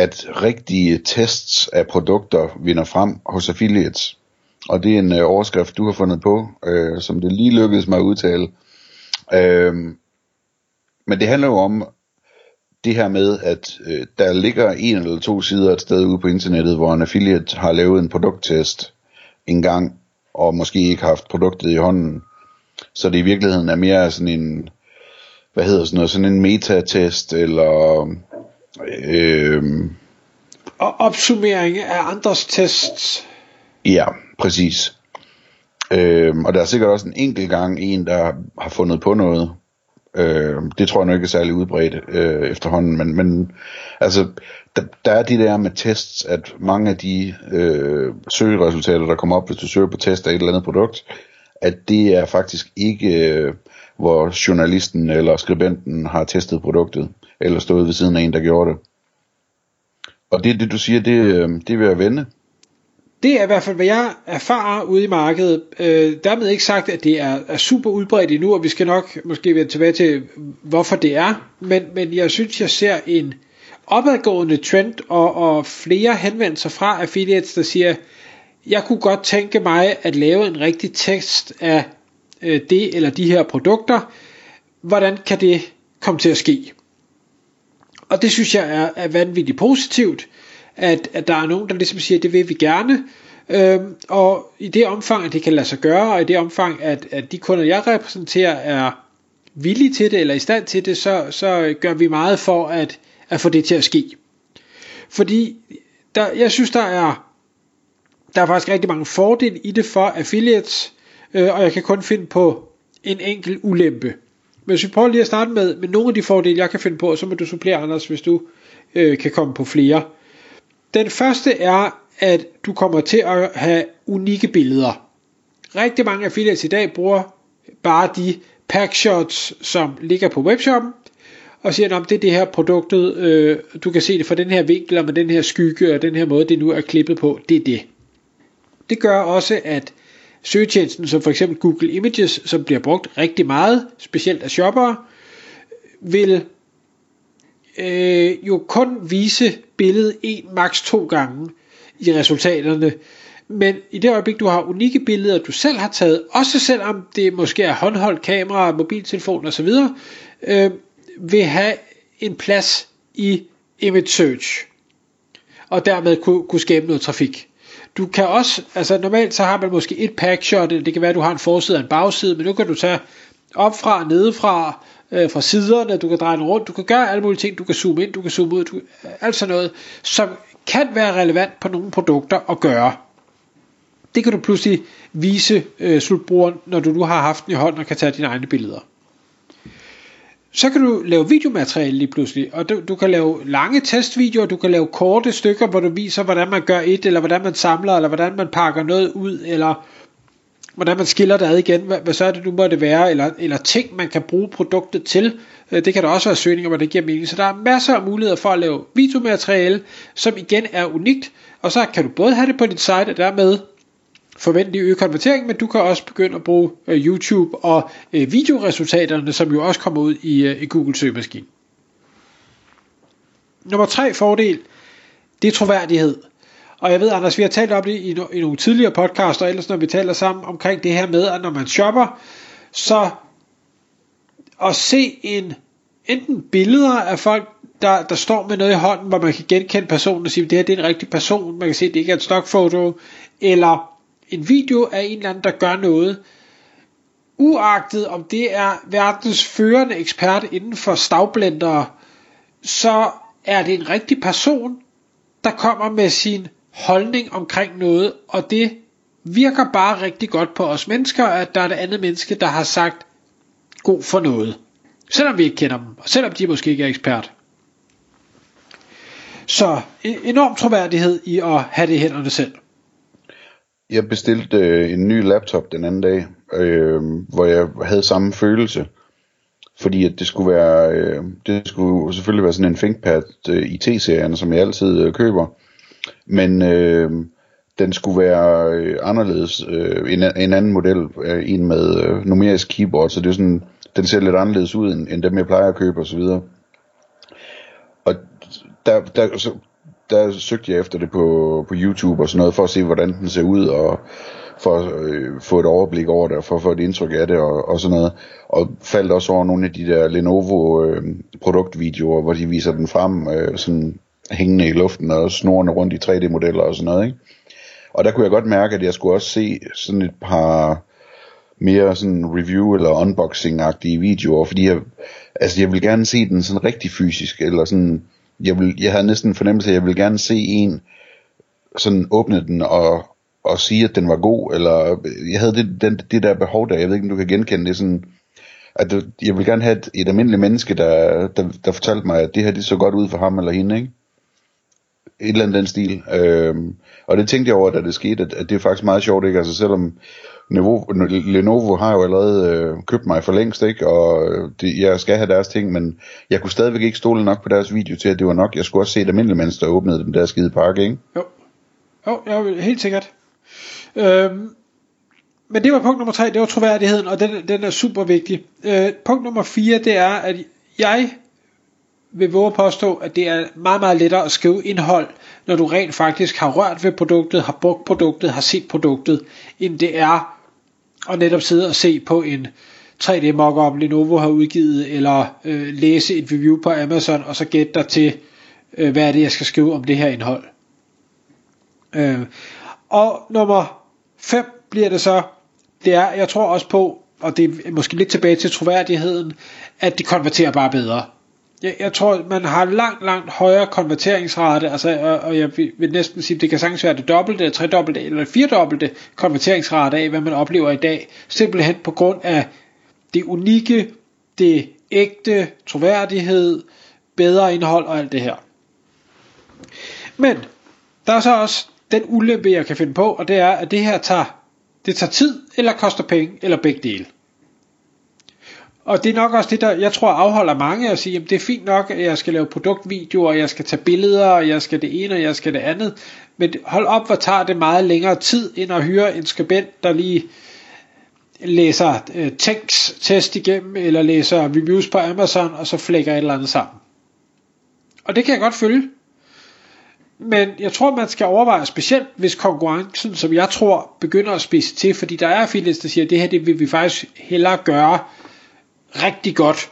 at rigtige tests af produkter vinder frem hos affiliates. Og det er en øh, overskrift, du har fundet på, øh, som det lige lykkedes mig at udtale. Øh, men det handler jo om det her med, at øh, der ligger en eller to sider et sted ude på internettet, hvor en affiliate har lavet en produkttest en gang, og måske ikke haft produktet i hånden. Så det i virkeligheden er mere sådan en, hvad hedder sådan noget, sådan en metatest, eller øh, Og opsummering af andres tests. Ja, præcis. Øhm, og der er sikkert også en enkelt gang en, der har fundet på noget. Øhm, det tror jeg nok ikke er særlig udbredt øh, efterhånden, men, men altså, der, der er de der med tests, at mange af de øh, søgeresultater, der kommer op, hvis du søger på test af et eller andet produkt, at det er faktisk ikke, øh, hvor journalisten eller skribenten har testet produktet, eller stået ved siden af en, der gjorde det. Og det, det du siger, det, øh, det vil jeg vende. Det er i hvert fald, hvad jeg erfarer ude i markedet. Øh, dermed ikke sagt, at det er, er super udbredt endnu, og vi skal nok måske vende tilbage til, hvorfor det er. Men, men jeg synes, jeg ser en opadgående trend, og, og flere henvendelser fra affiliates, der siger, jeg kunne godt tænke mig at lave en rigtig tekst af øh, det eller de her produkter. Hvordan kan det komme til at ske? Og det synes jeg er, er vanvittigt positivt at, at der er nogen, der ligesom siger, det vil vi gerne. Øhm, og i det omfang, at det kan lade sig gøre, og i det omfang, at, at de kunder, jeg repræsenterer, er villige til det, eller i stand til det, så, så gør vi meget for at, at få det til at ske. Fordi der, jeg synes, der er, der er faktisk rigtig mange fordele i det for affiliates, øh, og jeg kan kun finde på en enkelt ulempe. Men hvis vi prøver lige at starte med, med nogle af de fordele, jeg kan finde på, så må du supplere, Anders, hvis du øh, kan komme på flere. Den første er, at du kommer til at have unikke billeder. Rigtig mange affiliates i dag bruger bare de packshots, som ligger på webshoppen, og siger, at det er det her produktet, øh, du kan se det fra den her vinkel, og med den her skygge, og den her måde, det nu er klippet på, det er det. Det gør også, at søgetjenesten, som for eksempel Google Images, som bliver brugt rigtig meget, specielt af shoppere, vil øh, jo kun vise billedet en maks to gange i resultaterne. Men i det øjeblik, du har unikke billeder, du selv har taget, også selvom det måske er håndholdt kamera, mobiltelefon osv., øh, vil have en plads i image search, og dermed kunne, kunne skabe noget trafik. Du kan også, altså normalt så har man måske et packshot, det kan være, at du har en forside og en bagside, men nu kan du tage op fra, nedefra, øh, fra siderne, du kan dreje den rundt, du kan gøre alle mulige ting, du kan zoome ind, du kan zoome ud, du, alt sådan noget, som kan være relevant på nogle produkter at gøre. Det kan du pludselig vise øh, slutbrugeren, når du nu har haft den i hånden og kan tage dine egne billeder. Så kan du lave videomateriale lige pludselig, og du, du kan lave lange testvideoer, du kan lave korte stykker, hvor du viser, hvordan man gør et, eller hvordan man samler, eller hvordan man pakker noget ud, eller hvordan man skiller det ad igen, hvad, hvad så er det nu må det være, eller, eller ting, man kan bruge produktet til. Øh, det kan der også være søgninger, hvor det giver mening. Så der er masser af muligheder for at lave videomateriale, som igen er unikt, og så kan du både have det på dit site, og dermed forventelig øge konvertering, men du kan også begynde at bruge øh, YouTube og øh, videoresultaterne, som jo også kommer ud i, øh, i Google søgemaskinen. Nummer tre fordel, det er troværdighed. Og jeg ved, Anders, vi har talt om det i, no- i nogle tidligere podcasts, og ellers når vi taler sammen omkring det her med, at når man shopper, så at se en enten billeder af folk, der, der står med noget i hånden, hvor man kan genkende personen og sige, at det her det er en rigtig person, man kan se, at det ikke er et stockfoto, eller en video af en eller anden, der gør noget, uagtet om det er verdens førende ekspert inden for stavblendere, så er det en rigtig person, der kommer med sin holdning omkring noget, og det virker bare rigtig godt på os mennesker, at der er et andet menneske, der har sagt god for noget. Selvom vi ikke kender dem, og selvom de måske ikke er ekspert. Så e- enorm troværdighed i at have det i hænderne selv. Jeg bestilte øh, en ny laptop den anden dag, øh, hvor jeg havde samme følelse. Fordi at det skulle være, øh, det skulle selvfølgelig være sådan en ThinkPad øh, i T-serien, som jeg altid øh, køber. Men øh, den skulle være øh, anderledes, øh, en, en anden model, øh, en med øh, numerisk keyboard, så det er sådan, den ser lidt anderledes ud, end, end dem jeg plejer at købe osv. Og der, der, så, der søgte jeg efter det på, på YouTube og sådan noget, for at se, hvordan den ser ud, og for at øh, få et overblik over det, og for at få et indtryk af det, og, og sådan noget. Og faldt også over nogle af de der Lenovo øh, produktvideoer, hvor de viser den frem, øh, sådan hængende i luften, og snorende rundt i 3D-modeller og sådan noget, ikke? Og der kunne jeg godt mærke, at jeg skulle også se sådan et par mere sådan review eller unboxing-agtige videoer, fordi jeg, altså jeg vil gerne se den sådan rigtig fysisk, eller sådan, jeg, vil, jeg havde næsten en fornemmelse af, at jeg vil gerne se en sådan åbne den og, og sige, at den var god, eller jeg havde det, den, det der behov der, jeg ved ikke, om du kan genkende det, sådan, at jeg vil gerne have et, et almindeligt menneske, der, der, der fortalte mig, at det her det så godt ud for ham eller hende, ikke? Et eller andet den stil. Øhm, og det tænkte jeg over, da det skete, at, at det er faktisk meget sjovt, ikke? Altså selvom Lenovo, Lenovo har jo allerede øh, købt mig for længst, ikke? Og øh, det, jeg skal have deres ting, men jeg kunne stadigvæk ikke stole nok på deres video til, at det var nok. Jeg skulle også se et almindeligt menneske, der åbnede den der skide pakke, ikke? Jo, jo ja, helt sikkert. Øhm, men det var punkt nummer tre, det var troværdigheden, og den, den er super vigtig. Øh, punkt nummer fire, det er, at jeg vil våge påstå, at det er meget, meget lettere at skrive indhold, når du rent faktisk har rørt ved produktet, har brugt produktet, har set produktet, end det er og netop sidde og se på en 3D mockup Lenovo har udgivet, eller øh, læse et review på Amazon, og så gætte dig til, øh, hvad er det, jeg skal skrive om det her indhold. Øh, og nummer 5 bliver det så, det er, jeg tror også på, og det er måske lidt tilbage til troværdigheden, at det konverterer bare bedre. Jeg, jeg tror, man har langt, langt højere konverteringsrate, altså, og, og jeg vil, næsten sige, at det kan sagtens være det dobbelte, tredobbelte eller firedobbelte konverteringsrate af, hvad man oplever i dag, simpelthen på grund af det unikke, det ægte, troværdighed, bedre indhold og alt det her. Men der er så også den ulempe, jeg kan finde på, og det er, at det her tager, det tager tid, eller koster penge, eller begge dele. Og det er nok også det, der jeg tror afholder mange at sige, at det er fint nok, at jeg skal lave produktvideoer, og jeg skal tage billeder, og jeg skal det ene, og jeg skal det andet. Men hold op, hvor tager det meget længere tid, end at hyre en skribent, der lige læser øh, tekst-test igennem, eller læser reviews på Amazon, og så flækker et eller andet sammen. Og det kan jeg godt følge. Men jeg tror, man skal overveje, specielt hvis konkurrencen, som jeg tror, begynder at spise til, fordi der er affiliates, der siger, at det her det vil vi faktisk hellere gøre rigtig godt.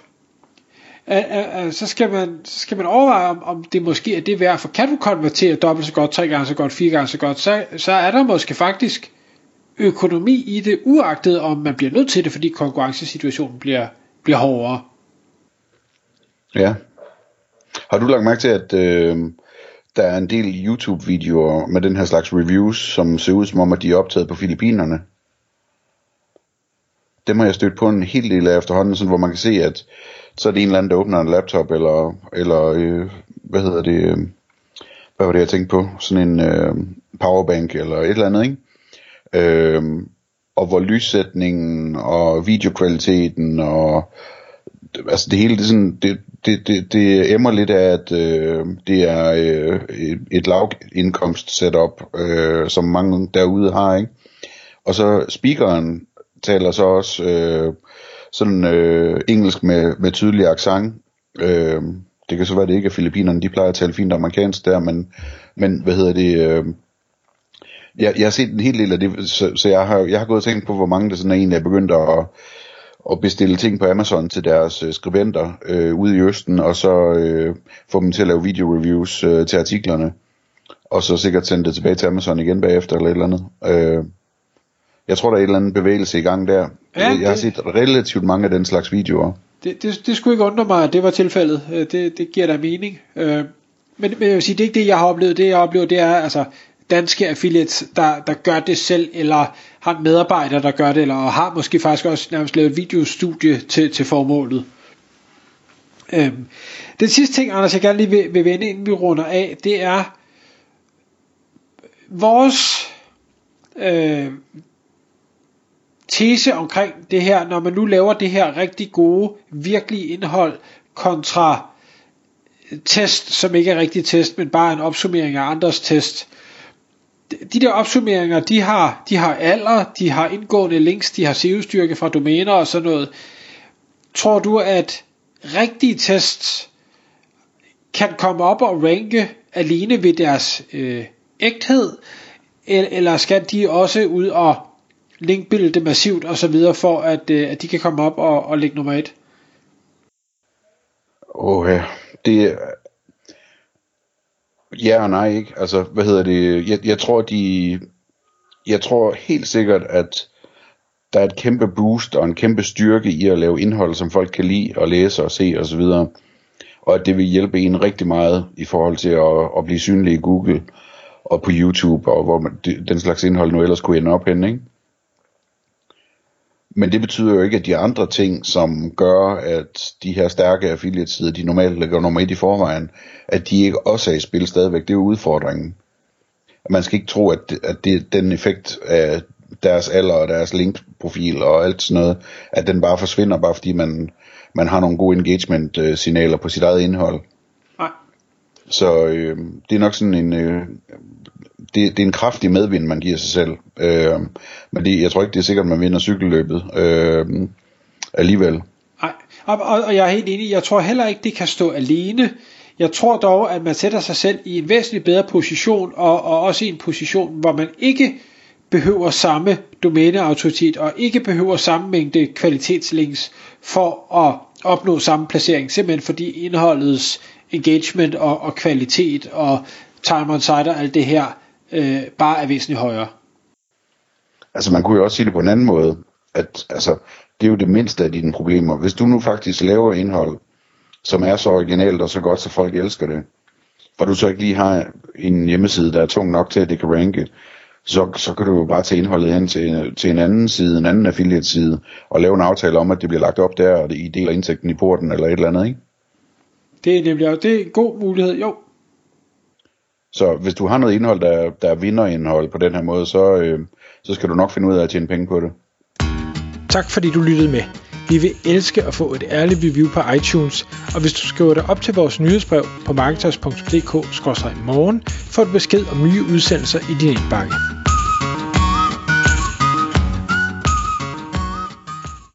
Så skal, man, så skal man overveje, om, om det måske er det værd, for kan du konvertere dobbelt så godt, tre gange så godt, fire gange så godt, så, så er der måske faktisk økonomi i det, uagtet om man bliver nødt til det, fordi konkurrencesituationen bliver, bliver hårdere. Ja. Har du lagt mærke til, at øh, der er en del YouTube-videoer med den her slags reviews, som ser ud som om, at de er optaget på Filippinerne? Dem har jeg stødt på en hel del af efterhånden, sådan, hvor man kan se, at så er det en eller anden, der åbner en laptop, eller, eller øh, hvad hedder det, øh, hvad var det, jeg tænkte på? Sådan en øh, powerbank, eller et eller andet, ikke? Øh, og hvor lyssætningen, og videokvaliteten, og altså det hele, det, sådan, det, det, det, det emmer lidt af, at øh, det er øh, et lavindkomst setup, øh, som mange derude har, ikke? Og så speakeren taler så også øh, sådan øh, engelsk med, med tydelig accent. Øh, det kan så være, det ikke er Filippinerne, de plejer at tale fint amerikansk der, men, men hvad hedder det... Øh, jeg, jeg har set en hel del af det, så, så jeg, har, jeg har gået og tænkt på, hvor mange der sådan er egentlig er begyndt at, at bestille ting på Amazon til deres øh, skribenter øh, ude i Østen, og så øh, få dem til at lave video-reviews øh, til artiklerne, og så sikkert sende det tilbage til Amazon igen bagefter, eller et eller andet. Øh, jeg tror, der er en eller anden bevægelse i gang der. Ja, jeg, jeg har set relativt mange af den slags videoer. Det, det, det skulle ikke undre mig, at det var tilfældet. Øh, det, det giver da mening. Øh, men, men jeg vil sige, det er ikke det, jeg har oplevet. Det, jeg oplever, det er altså danske affiliates, der, der gør det selv, eller har en medarbejder, der gør det, eller har måske faktisk også nærmest lavet et videostudie til, til formålet. Øhm, den sidste ting, Anders, jeg gerne lige vil, vil vende, inden vi runder af, det er vores øh, tese omkring det her, når man nu laver det her rigtig gode, virkelige indhold kontra øh, test, som ikke er rigtig test, men bare en opsummering af andres test. De der opsummeringer, de har, de har alder, de har indgående links, de har SEO-styrke fra domæner og sådan noget. Tror du, at rigtige tests kan komme op og ranke alene ved deres øh, ægthed, eller skal de også ud og linkbilde massivt og så videre, for at, øh, at de kan komme op og, og ligge nummer et? Åh, ja. Det Ja og nej, ikke? Altså, hvad hedder det? Jeg, jeg tror, de... Jeg tror helt sikkert, at der er et kæmpe boost og en kæmpe styrke i at lave indhold, som folk kan lide og læse og se osv. Og, og at det vil hjælpe en rigtig meget i forhold til at, at blive synlig i Google og på YouTube, og hvor man, den slags indhold nu ellers kunne ende op henne, ikke? Men det betyder jo ikke, at de andre ting, som gør, at de her stærke affiliate-sider, de normalt ligger nummer et i forvejen, at de ikke også er i spil stadigvæk, det er jo udfordringen. Man skal ikke tro, at, det, at det, den effekt af deres alder og deres linkprofil og alt sådan noget, at den bare forsvinder, bare fordi man, man har nogle gode engagement-signaler på sit eget indhold. Nej. Så øh, det er nok sådan en, øh, det, det er en kraftig medvind, man giver sig selv. Øh, men det, jeg tror ikke, det er sikkert, man vinder cykelløbet øh, alligevel. Nej, og, og, og jeg er helt enig. Jeg tror heller ikke, det kan stå alene. Jeg tror dog, at man sætter sig selv i en væsentlig bedre position, og, og også i en position, hvor man ikke behøver samme domæneautoritet, og ikke behøver samme mængde kvalitetslinks for at opnå samme placering, simpelthen fordi indholdets engagement og, og kvalitet og time on site og alt det her øh, bare er væsentligt højere. Altså man kunne jo også sige det på en anden måde, at altså, det er jo det mindste af dine problemer. Hvis du nu faktisk laver indhold, som er så originalt og så godt, så folk elsker det, og du så ikke lige har en hjemmeside, der er tung nok til, at det kan ranke, så, så kan du jo bare tage indholdet hen til, til en anden side, en anden affiliate side, og lave en aftale om, at det bliver lagt op der, og det, I deler indtægten i porten, eller et eller andet, ikke? Det er nemlig det er en god mulighed, jo. Så hvis du har noget indhold, der, der er vinderindhold på den her måde, så, øh, så skal du nok finde ud af at tjene penge på det. Tak fordi du lyttede med. Vi vil elske at få et ærligt review på iTunes, og hvis du skriver dig op til vores nyhedsbrev på marketers.dk-morgen, får du besked om nye udsendelser i din indbakke.